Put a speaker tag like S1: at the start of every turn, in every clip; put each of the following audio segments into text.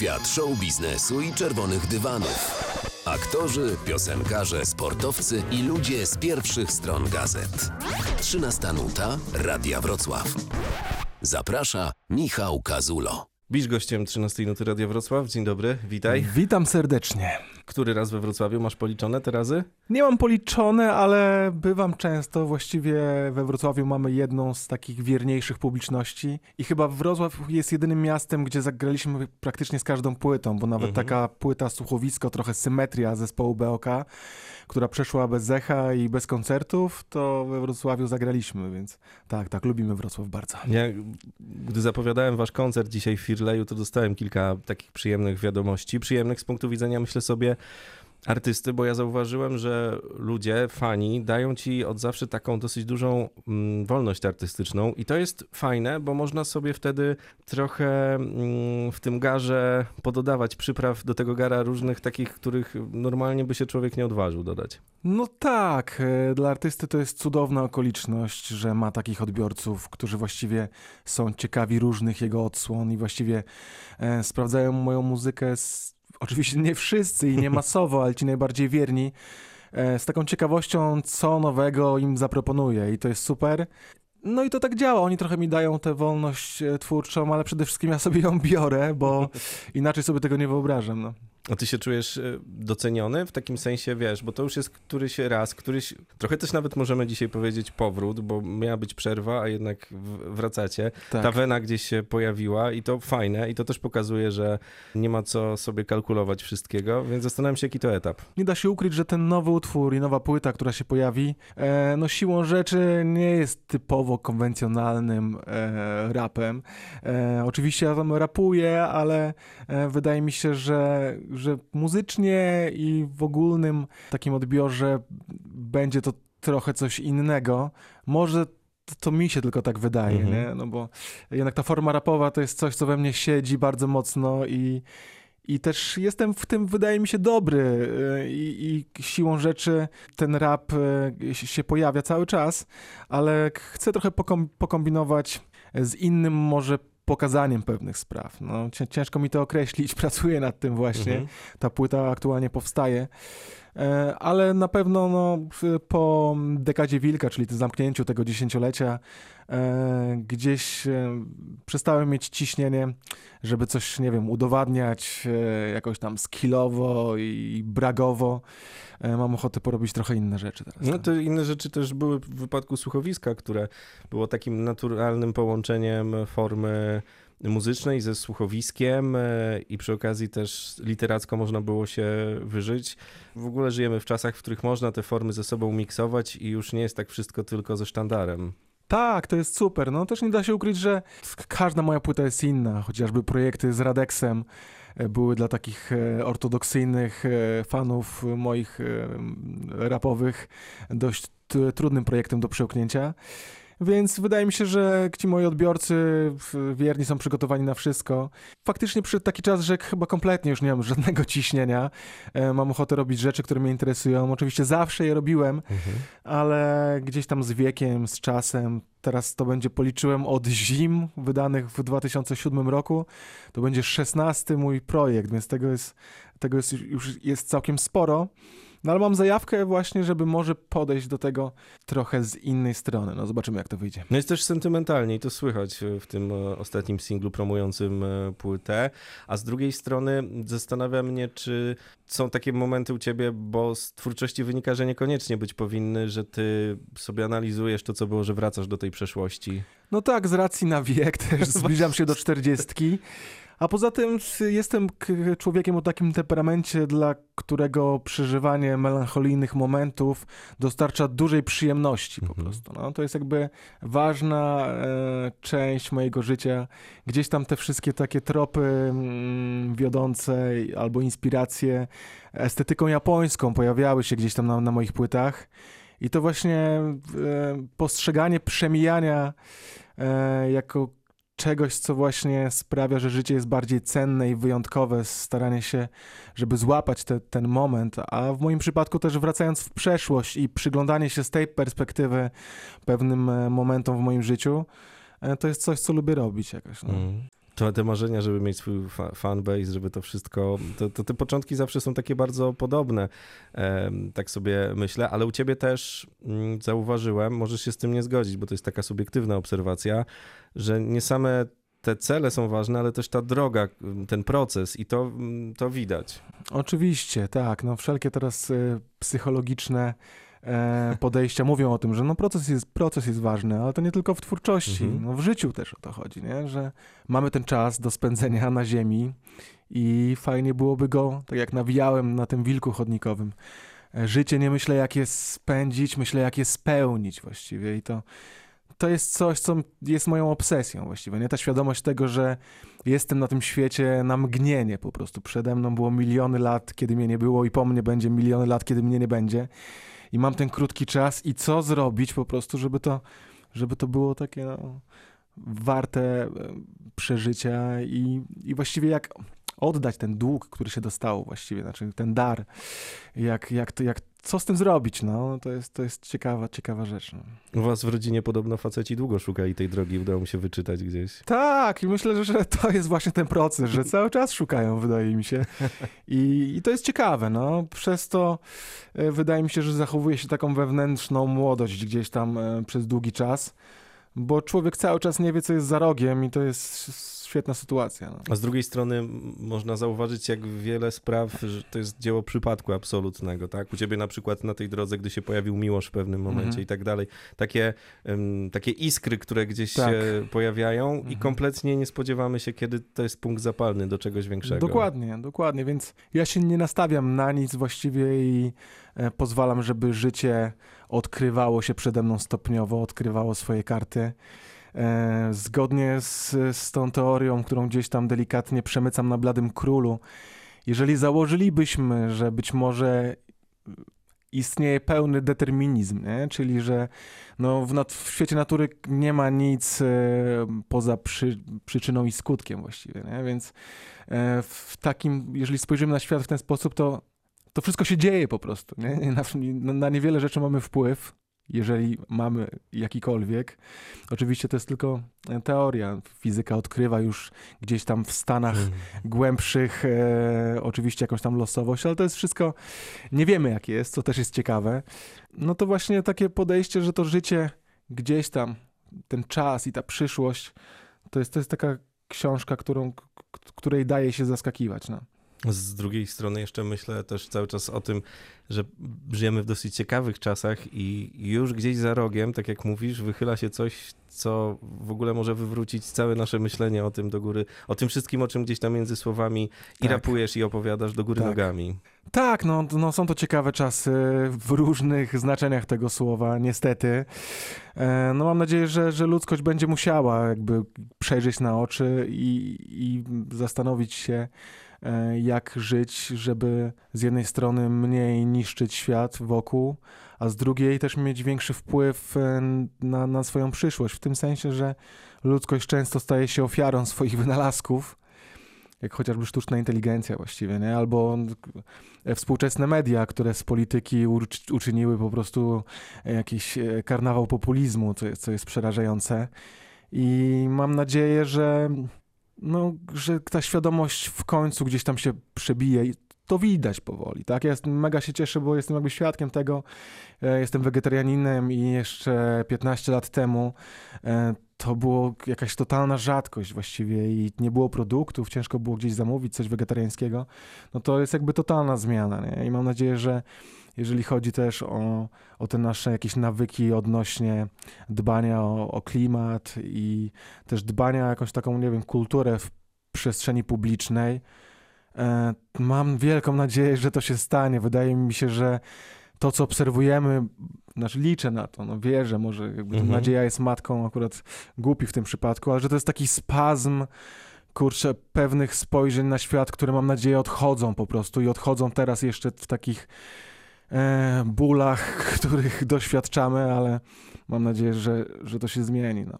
S1: Świat show biznesu i czerwonych dywanów. Aktorzy, piosenkarze, sportowcy i ludzie z pierwszych stron gazet. 13 nuta Radia Wrocław. Zaprasza Michał Kazulo.
S2: Bisz gościem 13 Nuty Radia Wrocław. Dzień dobry, witaj.
S3: Witam serdecznie.
S2: Który raz we Wrocławiu masz policzone te razy?
S3: Nie mam policzone, ale bywam często. Właściwie we Wrocławiu mamy jedną z takich wierniejszych publiczności i chyba Wrocław jest jedynym miastem, gdzie zagraliśmy praktycznie z każdą płytą, bo nawet
S2: Mhm.
S3: taka płyta słuchowisko, trochę symetria zespołu BOK, która przeszła bez echa i bez koncertów, to we Wrocławiu zagraliśmy, więc tak, tak, lubimy Wrocław bardzo.
S2: Ja, gdy zapowiadałem wasz koncert dzisiaj w Firleju, to dostałem kilka takich przyjemnych wiadomości. Przyjemnych z punktu widzenia, myślę sobie, artysty, bo ja zauważyłem, że ludzie, fani, dają ci od zawsze taką dosyć dużą mm, wolność artystyczną i to jest fajne, bo można sobie wtedy trochę mm, w tym garze pododawać przypraw do tego gara różnych takich, których normalnie by się człowiek nie odważył dodać.
S3: No tak, e, dla artysty to jest cudowna okoliczność, że ma takich odbiorców, którzy właściwie są ciekawi różnych jego odsłon i właściwie e, sprawdzają moją muzykę. Z, oczywiście nie wszyscy i nie masowo, ale ci najbardziej wierni. E, z taką ciekawością, co nowego im zaproponuję i to jest super. No i to tak działa. Oni trochę mi dają tę wolność e, twórczą, ale przede wszystkim ja sobie ją biorę, bo inaczej sobie tego nie wyobrażam. No.
S2: A ty się czujesz y, doceniony w takim sensie, wiesz, bo to już jest któryś raz, któryś, trochę też nawet możemy dzisiaj powiedzieć powrót, bo miała być przerwa, a jednak wracacie.
S3: Tak.
S2: Ta wena gdzieś się pojawiła i to fajne i to też pokazuje, że nie ma co sobie kalkulować wszystkiego, więc zastanawiam się, jaki to etap.
S3: Nie da się ukryć, że ten nowy utwór i nowa płyta, która się pojawi, e, no siłą rzeczy nie jest typowo konwencjonalnym e, rapem. E, oczywiście ja tam rapuję, ale e, wydaje mi się, że, że muzycznie i w ogólnym takim odbiorze będzie to trochę coś innego. Może to, to mi się tylko tak wydaje,
S2: Mhm.
S3: nie? No bo jednak ta forma rapowa to jest coś, co we mnie siedzi bardzo mocno i i też jestem w tym, wydaje mi się, dobry y, i, i siłą rzeczy ten rap y, się pojawia cały czas, ale chcę trochę pokom- pokombinować z innym może pokazaniem pewnych spraw. No, cię- ciężko mi to określić, pracuję nad tym właśnie.
S2: Mhm.
S3: Ta płyta aktualnie powstaje. E, Ale na pewno no, po dekadzie Wilka, czyli tym zamknięciu tego dziesięciolecia, e, gdzieś e, przestałem mieć ciśnienie, żeby coś, nie wiem, udowadniać jakoś tam skillowo i bragowo. Mam ochotę porobić trochę inne rzeczy teraz.
S2: No to inne rzeczy też były w wypadku słuchowiska, które było takim naturalnym połączeniem formy muzycznej ze słuchowiskiem e, i przy okazji też literacko można było się wyżyć. W ogóle żyjemy w czasach, w których można te formy ze sobą miksować i już nie jest tak wszystko tylko ze sztandarem.
S3: Tak, to jest super. No też nie da się ukryć, że każda moja płyta jest inna. Chociażby projekty z Radexem e, były dla takich e, ortodoksyjnych fanów moich rapowych dość trudnym projektem do przełknięcia. Więc wydaje mi się, że ci moi odbiorcy wierni są przygotowani na wszystko. Faktycznie przyszedł taki czas, że chyba kompletnie już nie mam żadnego ciśnienia. E, Mam ochotę robić rzeczy, które mnie interesują. Oczywiście zawsze je robiłem, ale gdzieś tam z wiekiem, z czasem, teraz to będzie, policzyłem od zim wydanych w 2007 roku, to będzie 16 mój projekt, więc tego jest, tego jest już jest całkiem sporo. No ale mam zajawkę właśnie, żeby może podejść do tego trochę z innej strony. No zobaczymy, jak to wyjdzie.
S2: No jest też sentymentalnie i to słychać e, w tym e, ostatnim singlu promującym e, płytę, a z drugiej strony zastanawia mnie, czy są takie momenty u ciebie, bo z twórczości wynika, że niekoniecznie być powinny, że ty sobie analizujesz to, co było, że wracasz do tej przeszłości.
S3: No tak, z racji na wiek też zbliżam się do czterdziestki. A poza tym jestem człowiekiem o takim temperamencie, dla którego przeżywanie melancholijnych momentów dostarcza dużej przyjemności po
S2: Mhm.
S3: prostu. No, to jest jakby ważna e, część mojego życia. Gdzieś tam te wszystkie takie tropy mm, wiodące albo inspiracje estetyką japońską pojawiały się gdzieś tam na, na moich płytach. I to właśnie e, postrzeganie przemijania e, jako czegoś, co właśnie sprawia, że życie jest bardziej cenne i wyjątkowe, staranie się, żeby złapać te, ten moment, a w moim przypadku też wracając w przeszłość i przyglądanie się z tej perspektywy pewnym e, momentom w moim życiu, e, to jest coś, co lubię robić jakoś. No.
S2: Mm. To, te marzenia, żeby mieć swój fa fanbase, żeby to wszystko, to, to, te początki zawsze są takie bardzo podobne, tak sobie myślę, ale u ciebie też mm, zauważyłem, możesz się z tym nie zgodzić, bo to jest taka subiektywna obserwacja, że nie same te cele są ważne, ale też ta droga, ten proces i to, to widać.
S3: Oczywiście, tak. No wszelkie teraz y, psychologiczne podejścia mówią o tym, że no proces jest, proces jest ważny, ale to nie tylko w twórczości, mhm. no w życiu też o to chodzi, nie? że mamy ten czas do spędzenia na ziemi i fajnie byłoby go, tak jak nawijałem na tym wilku chodnikowym, e, życie nie myślę jak je spędzić, myślę jak je spełnić właściwie i to to jest coś, co jest moją obsesją właściwie, nie? Ta świadomość tego, że jestem na tym świecie na mgnienie po prostu. Przede mną było miliony lat, kiedy mnie nie było i po mnie będzie miliony lat, kiedy mnie nie będzie. I mam ten krótki czas i co zrobić po prostu, żeby to, żeby to było takie no, warte e, przeżycia i, i właściwie jak oddać ten dług, który się dostało właściwie, znaczy ten dar, jak, jak, to, jak co z tym zrobić, no, to jest, to jest ciekawa, ciekawa rzecz. No.
S2: U was w rodzinie podobno faceci długo szukali tej drogi, udało mi się wyczytać gdzieś.
S3: Tak, i myślę, że to jest właśnie ten proces, że cały czas szukają, wydaje mi się. I, i to jest ciekawe, no, przez to e, wydaje mi się, że zachowuje się taką wewnętrzną młodość gdzieś tam e, przez długi czas, bo człowiek cały czas nie wie, co jest za rogiem i to jest świetna sytuacja. No.
S2: A z drugiej strony można zauważyć, jak wiele spraw, że to jest dzieło przypadku absolutnego, tak? U ciebie na przykład na tej drodze, gdy się pojawił miłość w pewnym momencie mhm. i tak dalej. Takie, um, takie iskry, które gdzieś tak. się pojawiają mhm. i kompletnie nie spodziewamy się, kiedy to jest punkt zapalny do czegoś większego.
S3: Dokładnie, dokładnie, więc ja się nie nastawiam na nic właściwie i e, pozwalam, żeby życie odkrywało się przede mną stopniowo, odkrywało swoje karty. E, zgodnie z, z tą teorią, którą gdzieś tam delikatnie przemycam na Bladym Królu, jeżeli założylibyśmy, że być może istnieje pełny determinizm, nie? czyli że no, w, w świecie natury nie ma nic e, poza przy, przyczyną i skutkiem właściwie, nie? więc e, w takim, jeżeli spojrzymy na świat w ten sposób, to to wszystko się dzieje po prostu. Nie? Na, na niewiele rzeczy mamy wpływ, jeżeli mamy jakikolwiek. Oczywiście to jest tylko e, teoria. Fizyka odkrywa już gdzieś tam w stanach mm. głębszych e, oczywiście jakąś tam losowość, ale to jest wszystko, nie wiemy jakie jest, co też jest ciekawe. No to właśnie takie podejście, że to życie gdzieś tam, ten czas i ta przyszłość, to jest, to jest taka książka, którą, której daje się zaskakiwać. No.
S2: Z drugiej strony jeszcze myślę też cały czas o tym, że żyjemy w dosyć ciekawych czasach i już gdzieś za rogiem, tak jak mówisz, wychyla się coś, co w ogóle może wywrócić całe nasze myślenie o tym do góry, o tym wszystkim, o czym gdzieś tam między słowami i tak. rapujesz i opowiadasz do góry tak. nogami.
S3: Tak, no, no są to ciekawe czasy w różnych znaczeniach tego słowa, niestety. E, no mam nadzieję, że, że ludzkość będzie musiała jakby przejrzeć na oczy i, i zastanowić się, jak żyć, żeby z jednej strony mniej niszczyć świat wokół, a z drugiej też mieć większy wpływ e, na, na swoją przyszłość. W tym sensie, że ludzkość często staje się ofiarą swoich wynalazków, jak chociażby sztuczna inteligencja właściwie, nie? albo e, współczesne media, które z polityki uczyniły po prostu jakiś karnawał populizmu, co jest, co jest przerażające. I mam nadzieję, że no, że ta świadomość w końcu gdzieś tam się przebije i to widać powoli, tak? Ja mega się cieszę, bo jestem jakby świadkiem tego. E, jestem wegetarianinem i jeszcze 15 lat temu e, to było jakaś totalna rzadkość właściwie i nie było produktów, ciężko było gdzieś zamówić coś wegetariańskiego. No to jest jakby totalna zmiana, nie? I mam nadzieję, że jeżeli chodzi też o, o te nasze jakieś nawyki odnośnie dbania o, o klimat i też dbania o jakąś taką, nie wiem, kulturę w przestrzeni publicznej. E, mam wielką nadzieję, że to się stanie. Wydaje mi się, że to, co obserwujemy, znaczy liczę na to, no wierzę, może jakby mhm. nadzieja jest matką akurat głupi w tym przypadku, ale że to jest taki spazm, kurczę, pewnych spojrzeń na świat, które mam nadzieję odchodzą po prostu i odchodzą teraz jeszcze w takich bólach, których doświadczamy, ale mam nadzieję, że, że to się zmieni. No.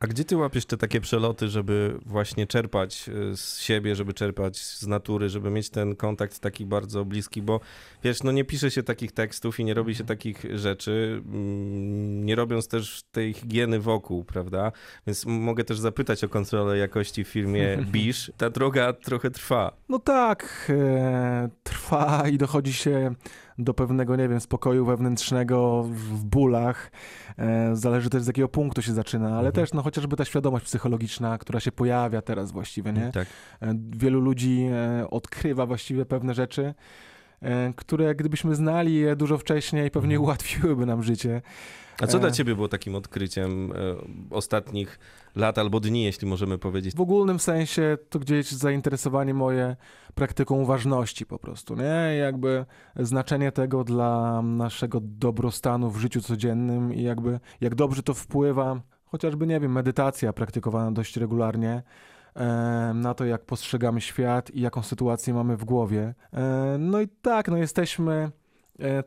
S2: A gdzie ty łapiesz te takie przeloty, żeby właśnie czerpać y, z siebie, żeby czerpać z natury, żeby mieć ten kontakt taki bardzo bliski, bo wiesz, no nie pisze się takich tekstów i nie robi się takich rzeczy, mm, nie robiąc też tej higieny wokół, prawda? Więc mogę też zapytać o kontrolę jakości w filmie Bisz. Ta droga trochę trwa.
S3: No tak, e, trwa i dochodzi się do pewnego, nie wiem, spokoju wewnętrznego w bólach. E, zależy też z jakiego punktu się zaczyna, ale
S2: Mhm.
S3: też no chociażby ta świadomość psychologiczna, która się pojawia teraz właściwie, nie?
S2: Tak.
S3: E, Wielu ludzi e, odkrywa właściwie pewne rzeczy, e, które gdybyśmy znali je dużo wcześniej, pewnie
S2: Mhm.
S3: ułatwiłyby nam życie.
S2: A co dla ciebie było takim odkryciem ostatnich lat albo dni, jeśli możemy powiedzieć?
S3: W ogólnym sensie to gdzieś zainteresowanie moje praktyką uważności po prostu, nie? Jakby znaczenie tego dla naszego dobrostanu w życiu codziennym i jakby jak dobrze to wpływa, chociażby, nie wiem, medytacja praktykowana dość regularnie, na to, jak postrzegamy świat i jaką sytuację mamy w głowie. E, No i tak, no jesteśmy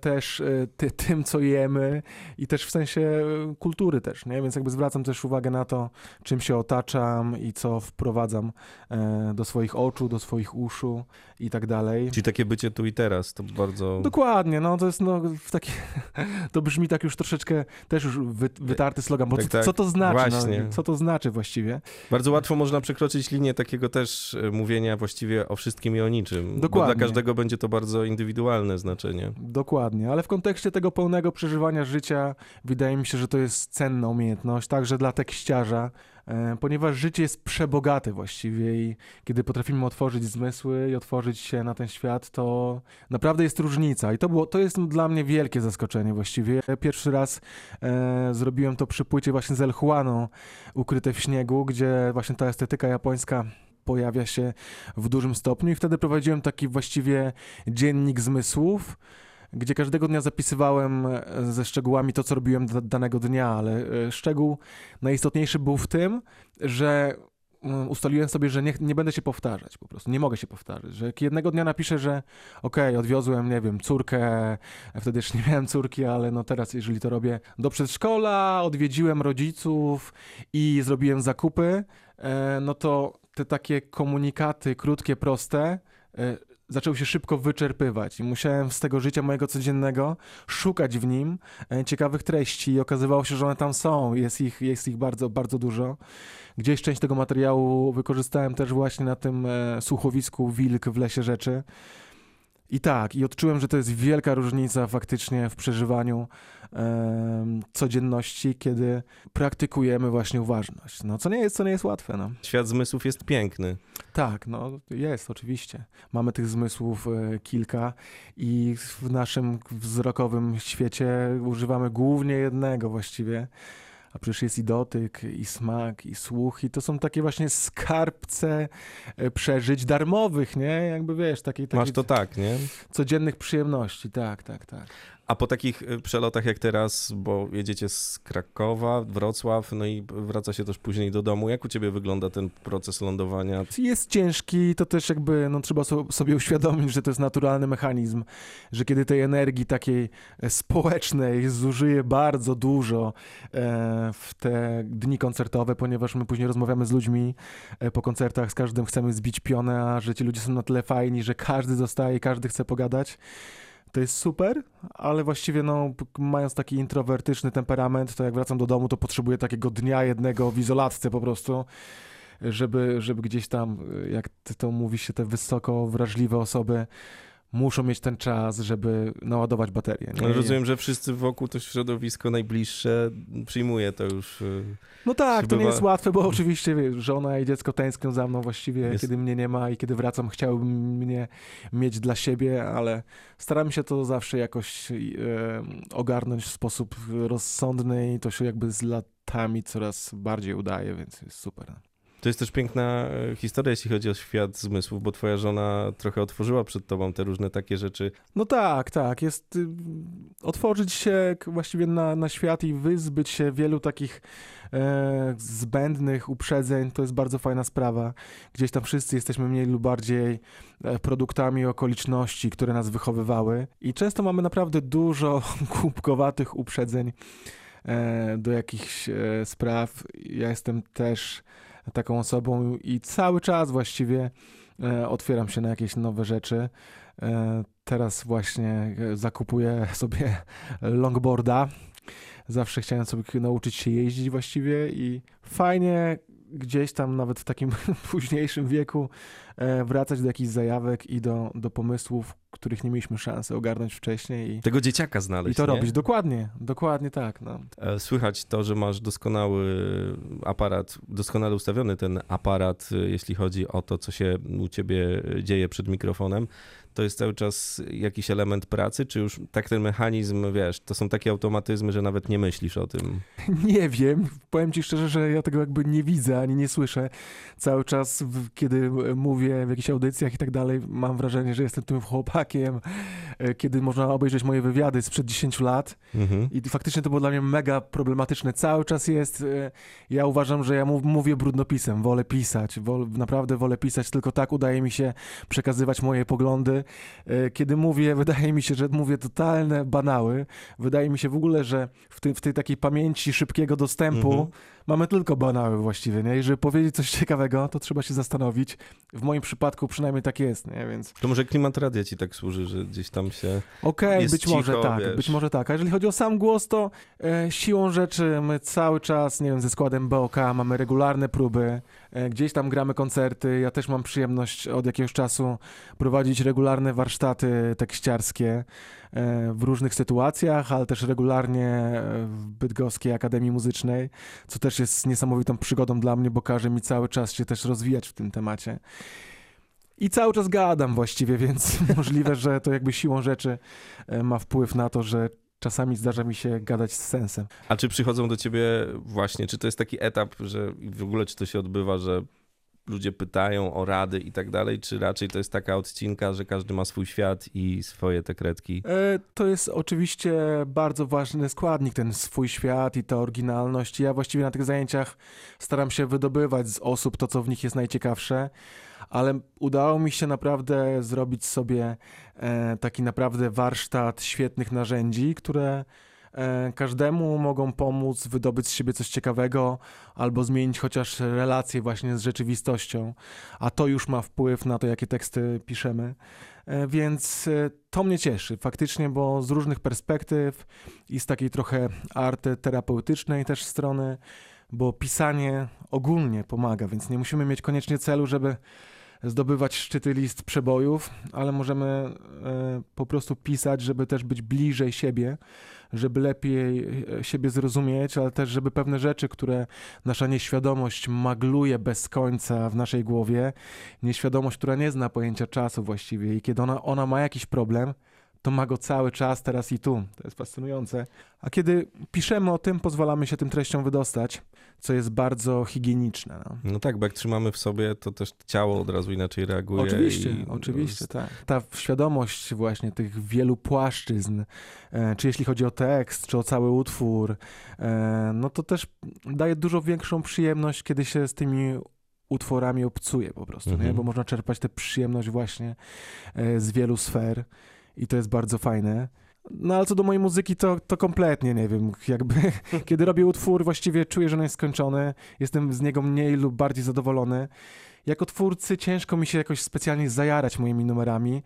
S3: też e, ty, tym, co jemy i też w sensie e, kultury też, nie? Więc jakby zwracam też uwagę na to, czym się otaczam i co wprowadzam e, do swoich oczu, do swoich uszu i tak dalej.
S2: Czyli takie bycie tu i teraz, to bardzo...
S3: Dokładnie, no to jest no w taki, to brzmi tak już troszeczkę też już wy, wytarty slogan, bo
S2: Tak,
S3: co,
S2: tak.
S3: co to znaczy, no, co to znaczy właściwie?
S2: Bardzo łatwo można przekroczyć linię takiego też e, mówienia właściwie o wszystkim i o niczym. Bo
S3: Dokładnie.
S2: dla każdego będzie to bardzo indywidualne znaczenie.
S3: Dokładnie, ale w kontekście tego pełnego przeżywania życia wydaje mi się, że to jest cenna umiejętność, także dla tekściarza, e, ponieważ życie jest przebogate właściwie i kiedy potrafimy otworzyć zmysły i otworzyć się na ten świat, to naprawdę jest różnica i to, było, to jest dla mnie wielkie zaskoczenie właściwie. Pierwszy raz e, zrobiłem to przy płycie właśnie z El Juaną, Ukryte w śniegu, gdzie właśnie ta estetyka japońska pojawia się w dużym stopniu i wtedy prowadziłem taki właściwie dziennik zmysłów, gdzie każdego dnia zapisywałem e, ze szczegółami to, co robiłem da- danego dnia, ale e, szczegół najistotniejszy był w tym, że mm, ustaliłem sobie, że nie, nie będę się powtarzać po prostu, nie mogę się powtarzać, że jak jednego dnia napiszę, że okej, odwiozłem, nie wiem, córkę, wtedy jeszcze nie miałem córki, ale no teraz, jeżeli to robię, do przedszkola, odwiedziłem rodziców i zrobiłem zakupy, e, no to te takie komunikaty krótkie, proste, zaczęły się szybko wyczerpywać i musiałem z tego życia mojego codziennego szukać w nim e, ciekawych treści i okazywało się, że one tam są. Jest ich, jest ich bardzo, bardzo dużo. Gdzieś część tego materiału wykorzystałem też właśnie na tym e, słuchowisku Wilk w Lesie Rzeczy. I tak, i odczułem, że to jest wielka różnica faktycznie w przeżywaniu codzienności, kiedy praktykujemy właśnie uważność. No, co nie jest, co nie jest łatwe, no.
S2: Świat zmysłów jest piękny.
S3: Tak, no jest oczywiście. Mamy tych zmysłów e, kilka i w naszym wzrokowym świecie używamy głównie jednego właściwie. A przecież jest i dotyk, i smak, i słuch, i to są takie właśnie skarbce e, przeżyć darmowych, nie? Jakby wiesz, takiej, takiej
S2: Masz to tak, nie?
S3: codziennych przyjemności, tak, tak, tak.
S2: A po takich y, przelotach jak teraz, bo jedziecie z Krakowa, Wrocław, no i wraca się też później do domu. Jak u ciebie wygląda ten proces lądowania?
S3: Jest ciężki, to też jakby no, trzeba so, sobie uświadomić, że to jest naturalny mechanizm, że kiedy tej energii takiej e, społecznej zużyje bardzo dużo e, w te dni koncertowe, ponieważ my później rozmawiamy z ludźmi e, po koncertach, z każdym chcemy zbić pionę, a że ci ludzie są na tyle fajni, że każdy zostaje, każdy chce pogadać. To jest super, ale właściwie no, mając taki introwertyczny temperament, to jak wracam do domu, to potrzebuję takiego dnia jednego w izolatce po prostu, żeby, żeby gdzieś tam, jak to mówi się, te wysoko wrażliwe osoby muszą mieć ten czas, żeby naładować baterię. nie?
S2: Rozumiem, że wszyscy wokół to środowisko najbliższe przyjmuje to już. y,
S3: No tak, to nie
S2: bywa-
S3: jest łatwe, bo oczywiście wiesz, żona i dziecko tęsknią za mną właściwie,
S2: Jest-
S3: kiedy mnie nie ma i kiedy wracam, chciałbym mnie mieć dla siebie, ale staram się to zawsze jakoś e, ogarnąć w sposób rozsądny i to się jakby z latami coraz bardziej udaje, więc jest super.
S2: To jest też piękna e, historia, jeśli chodzi o świat zmysłów, bo twoja żona trochę otworzyła przed tobą te różne takie rzeczy.
S3: No tak, tak. Jest y, otworzyć się właściwie na, na świat i wyzbyć się wielu takich e, zbędnych uprzedzeń. To jest bardzo fajna sprawa. Gdzieś tam wszyscy jesteśmy mniej lub bardziej e, produktami okoliczności, które nas wychowywały. I często mamy naprawdę dużo głupkowatych uprzedzeń. e, do jakichś e, spraw. Ja jestem też taką osobą i cały czas właściwie e, otwieram się na jakieś nowe rzeczy. E, teraz właśnie e, zakupuję sobie longboarda. Zawsze chciałem sobie nauczyć się jeździć właściwie i fajnie gdzieś tam nawet w takim późniejszym wieku e, wracać do jakichś zajawek i do, do pomysłów, których nie mieliśmy szansy ogarnąć wcześniej i,
S2: Tego dzieciaka znaleźć,
S3: i to
S2: nie?
S3: robić. Dokładnie, dokładnie tak. No.
S2: E, Słychać to, że masz doskonały aparat, doskonale ustawiony ten aparat, e, jeśli chodzi o to, co się u ciebie dzieje przed mikrofonem. To jest cały czas jakiś element pracy, czy już tak ten mechanizm, wiesz, to są takie automatyzmy, że nawet nie myślisz o tym?
S3: Nie wiem, powiem ci szczerze, że ja tego jakby nie widzę ani nie słyszę. Cały czas, kiedy mówię w jakichś audycjach i tak dalej, mam wrażenie, że jestem tym chłopakiem, e, kiedy można obejrzeć moje wywiady sprzed 10 lat.
S2: Mhm.
S3: I faktycznie to było dla mnie mega problematyczne. Cały czas jest. e, Ja uważam, że ja mów, mówię brudnopisem. Wolę pisać. Wol, naprawdę wolę pisać. Tylko tak udaje mi się przekazywać moje poglądy. E, Kiedy mówię, wydaje mi się, że mówię totalne banały. Wydaje mi się w ogóle, że w, w tej takiej pamięci szybkiego dostępu
S2: Mhm.
S3: Mamy tylko banały właściwie. Nie? I żeby powiedzieć coś ciekawego, to trzeba się zastanowić. W moim przypadku przynajmniej tak jest, nie? Więc.
S2: To może klimat radia ci tak służy, że gdzieś tam się...
S3: Okej,
S2: Jest
S3: być może
S2: cicho,
S3: tak,
S2: wiesz.
S3: być może tak. A jeżeli chodzi o sam głos, to e, siłą rzeczy my cały czas, nie wiem, ze składem BOK mamy regularne próby, e, gdzieś tam gramy koncerty. Ja też mam przyjemność od jakiegoś czasu prowadzić regularne warsztaty tekściarskie w różnych sytuacjach, ale też regularnie e, w Bydgoskiej Akademii Muzycznej, co też jest niesamowitą przygodą dla mnie, bo każe mi cały czas się też rozwijać w tym temacie. I cały czas gadam właściwie, więc możliwe, że to jakby siłą rzeczy e, ma wpływ na to, że czasami zdarza mi się gadać z sensem.
S2: A czy przychodzą do ciebie właśnie, czy to jest taki etap, że w ogóle czy to się odbywa, że ludzie pytają o rady i tak dalej, czy raczej to jest taka odcinka, że każdy ma swój świat i swoje te kredki?
S3: E, To jest oczywiście bardzo ważny składnik, ten swój świat i ta oryginalność. Ja właściwie na tych zajęciach staram się wydobywać z osób to, co w nich jest najciekawsze, ale udało mi się naprawdę zrobić sobie e, taki naprawdę warsztat świetnych narzędzi, które każdemu mogą pomóc wydobyć z siebie coś ciekawego albo zmienić chociaż relacje właśnie z rzeczywistością, a to już ma wpływ na to, jakie teksty piszemy. E, Więc e, to mnie cieszy faktycznie, bo z różnych perspektyw i z takiej trochę arty terapeutycznej też strony, bo pisanie ogólnie pomaga, więc nie musimy mieć koniecznie celu, żeby zdobywać szczyty list przebojów, ale możemy e, po prostu pisać, żeby też być bliżej siebie, żeby lepiej e, siebie zrozumieć, ale też żeby pewne rzeczy, które nasza nieświadomość magluje bez końca w naszej głowie, nieświadomość, która nie zna pojęcia czasu właściwie i kiedy ona, ona ma jakiś problem, to ma go cały czas, teraz i tu. To jest fascynujące. A kiedy piszemy o tym, pozwalamy się tym treściom wydostać, co jest bardzo higieniczne. No.
S2: No tak, bo jak trzymamy w sobie, to też ciało od razu inaczej reaguje.
S3: Oczywiście,
S2: i-
S3: oczywiście, tak. Ta świadomość właśnie tych wielu płaszczyzn, e, czy jeśli chodzi o tekst, czy o cały utwór, e, no to też daje dużo większą przyjemność, kiedy się z tymi utworami obcuje po prostu,
S2: Mhm.
S3: nie? bo można czerpać tę przyjemność właśnie e, z wielu sfer i to jest bardzo fajne. No ale co do mojej muzyki, to, to kompletnie nie wiem, jakby kiedy robię utwór, właściwie czuję, że on jest skończony, jestem z niego mniej lub bardziej zadowolony. Jako twórcy ciężko mi się jakoś specjalnie zajarać moimi numerami,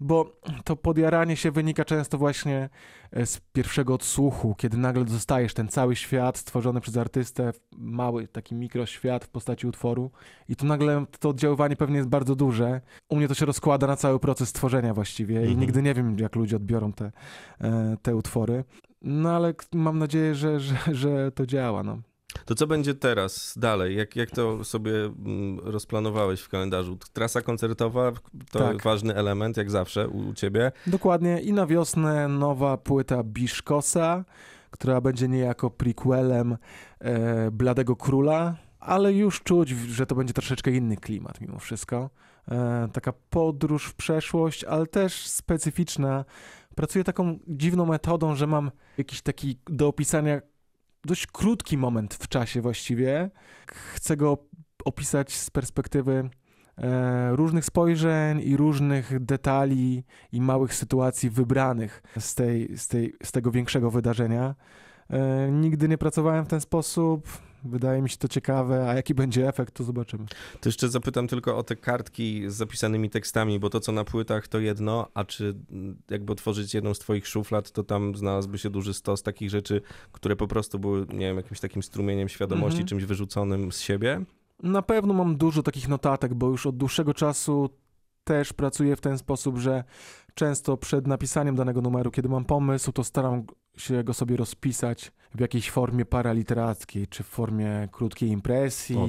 S3: bo to podjaranie się wynika często właśnie e, z pierwszego odsłuchu, kiedy nagle dostajesz ten cały świat stworzony przez artystę, mały taki mikroświat w postaci utworu i tu nagle to oddziaływanie pewnie jest bardzo duże. U mnie to się rozkłada na cały proces tworzenia właściwie i
S2: Mhm.
S3: nigdy nie wiem, jak ludzie odbiorą te, e, te utwory. No ale mam nadzieję, że, że, że to działa. No.
S2: To co będzie teraz, dalej? Jak, jak to sobie mm, rozplanowałeś w kalendarzu? Trasa koncertowa to
S3: Tak.
S2: ważny element, jak zawsze u, u ciebie.
S3: Dokładnie. I na wiosnę nowa płyta Biszkosa, która będzie niejako prequelem e, Bladego Króla, ale już czuć, że to będzie troszeczkę inny klimat mimo wszystko. E, taka podróż w przeszłość, ale też specyficzna. Pracuję taką dziwną metodą, że mam jakiś taki do opisania dość krótki moment w czasie właściwie. Chcę go opisać z perspektywy e, różnych spojrzeń i różnych detali i małych sytuacji wybranych z, tej, z, tej, z tego większego wydarzenia. E, nigdy nie pracowałem w ten sposób. Wydaje mi się to ciekawe, a jaki będzie efekt, to zobaczymy.
S2: To jeszcze zapytam tylko o te kartki z zapisanymi tekstami, bo to co na płytach to jedno, a czy mm, jakby otworzyć jedną z twoich szuflad, to tam znalazłby się duży stos takich rzeczy, które po prostu były, nie wiem, jakimś takim strumieniem świadomości,
S3: Mhm.
S2: czymś wyrzuconym z siebie?
S3: Na pewno mam dużo takich notatek, bo już od dłuższego czasu też pracuję w ten sposób, że często przed napisaniem danego numeru, kiedy mam pomysł, to staram się go sobie rozpisać w jakiejś formie paraliterackiej, czy w formie krótkiej impresji,
S2: O,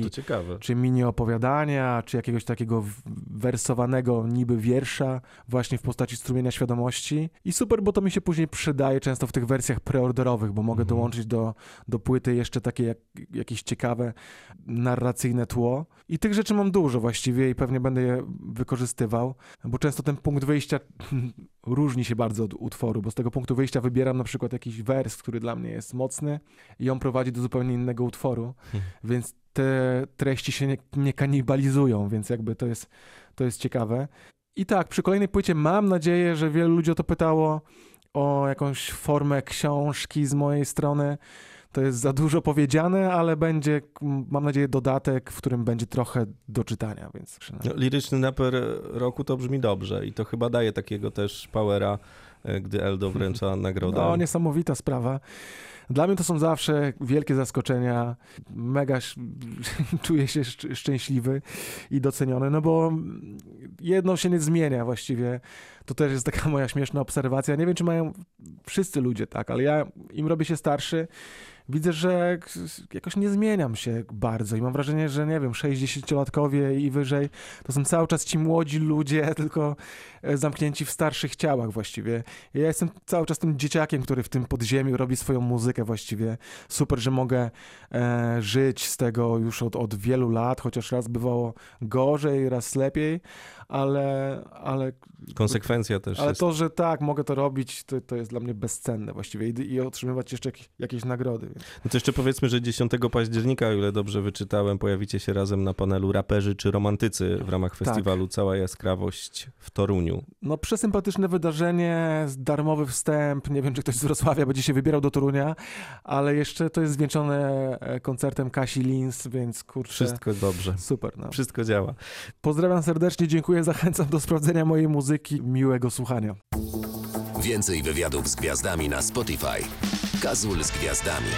S3: czy mini opowiadania, czy jakiegoś takiego wersowanego niby wiersza, właśnie w postaci strumienia świadomości. I super, bo to mi się później przydaje często w tych wersjach preorderowych, bo mogę
S2: Mhm.
S3: dołączyć do, do płyty jeszcze takie jak, jakieś ciekawe narracyjne tło. I tych rzeczy mam dużo właściwie i pewnie będę je wykorzystywał, bo często ten punkt wyjścia różni się bardzo od utworu, bo z tego punktu wyjścia wybieram na przykład jakiś wers, który dla mnie jest mocny i on prowadzi do zupełnie innego utworu,
S2: Hmm.
S3: więc te treści się nie, nie kanibalizują, więc jakby to jest, to jest ciekawe. I tak, przy kolejnej płycie mam nadzieję, że wielu ludzi o to pytało, o jakąś formę książki z mojej strony. To jest za dużo powiedziane, ale będzie, mam nadzieję, dodatek, w którym będzie trochę do czytania, więc...
S2: No, liryczny raper roku to brzmi dobrze i to chyba daje takiego też powera, gdy Eldo wręcza nagrodę.
S3: No, niesamowita sprawa. Dla mnie to są zawsze wielkie zaskoczenia. Mega czuję się szcz- szczęśliwy i doceniony, no bo jedno się nie zmienia właściwie. To też jest taka moja śmieszna obserwacja. Nie wiem, czy mają wszyscy ludzie tak, ale ja im robię się starszy, widzę, że jakoś nie zmieniam się bardzo i mam wrażenie, że nie wiem, 60-latkowie i wyżej to są cały czas ci młodzi ludzie, tylko e, zamknięci w starszych ciałach właściwie. Ja jestem cały czas tym dzieciakiem, który w tym podziemiu robi swoją muzykę właściwie. Super, że mogę e, żyć z tego już od, od wielu lat, chociaż raz bywało gorzej, raz lepiej, ale, ale,
S2: Konsekwencja też
S3: ale
S2: jest.
S3: to, że tak, mogę to robić, to, to jest dla mnie bezcenne właściwie i, i otrzymywać jeszcze jakieś, jakieś nagrody.
S2: No to jeszcze powiedzmy, że 10 października, o ile dobrze wyczytałem, pojawicie się razem na panelu raperzy czy romantycy w ramach
S3: Tak.
S2: festiwalu Cała Jaskrawość w Toruniu.
S3: No przesympatyczne wydarzenie, darmowy wstęp, nie wiem czy ktoś z Wrocławia będzie się wybierał do Torunia, ale jeszcze to jest zwieńczone e, koncertem Kasi Lins, więc kurczę,
S2: Wszystko dobrze.
S3: super. No.
S2: Wszystko działa.
S3: Pozdrawiam serdecznie, dziękuję, zachęcam do sprawdzenia mojej muzyki, miłego słuchania.
S1: Więcej wywiadów z gwiazdami na Spotify. Kazul z gwiazdami.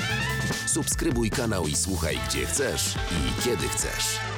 S1: Subskrybuj kanał i słuchaj gdzie chcesz i kiedy chcesz.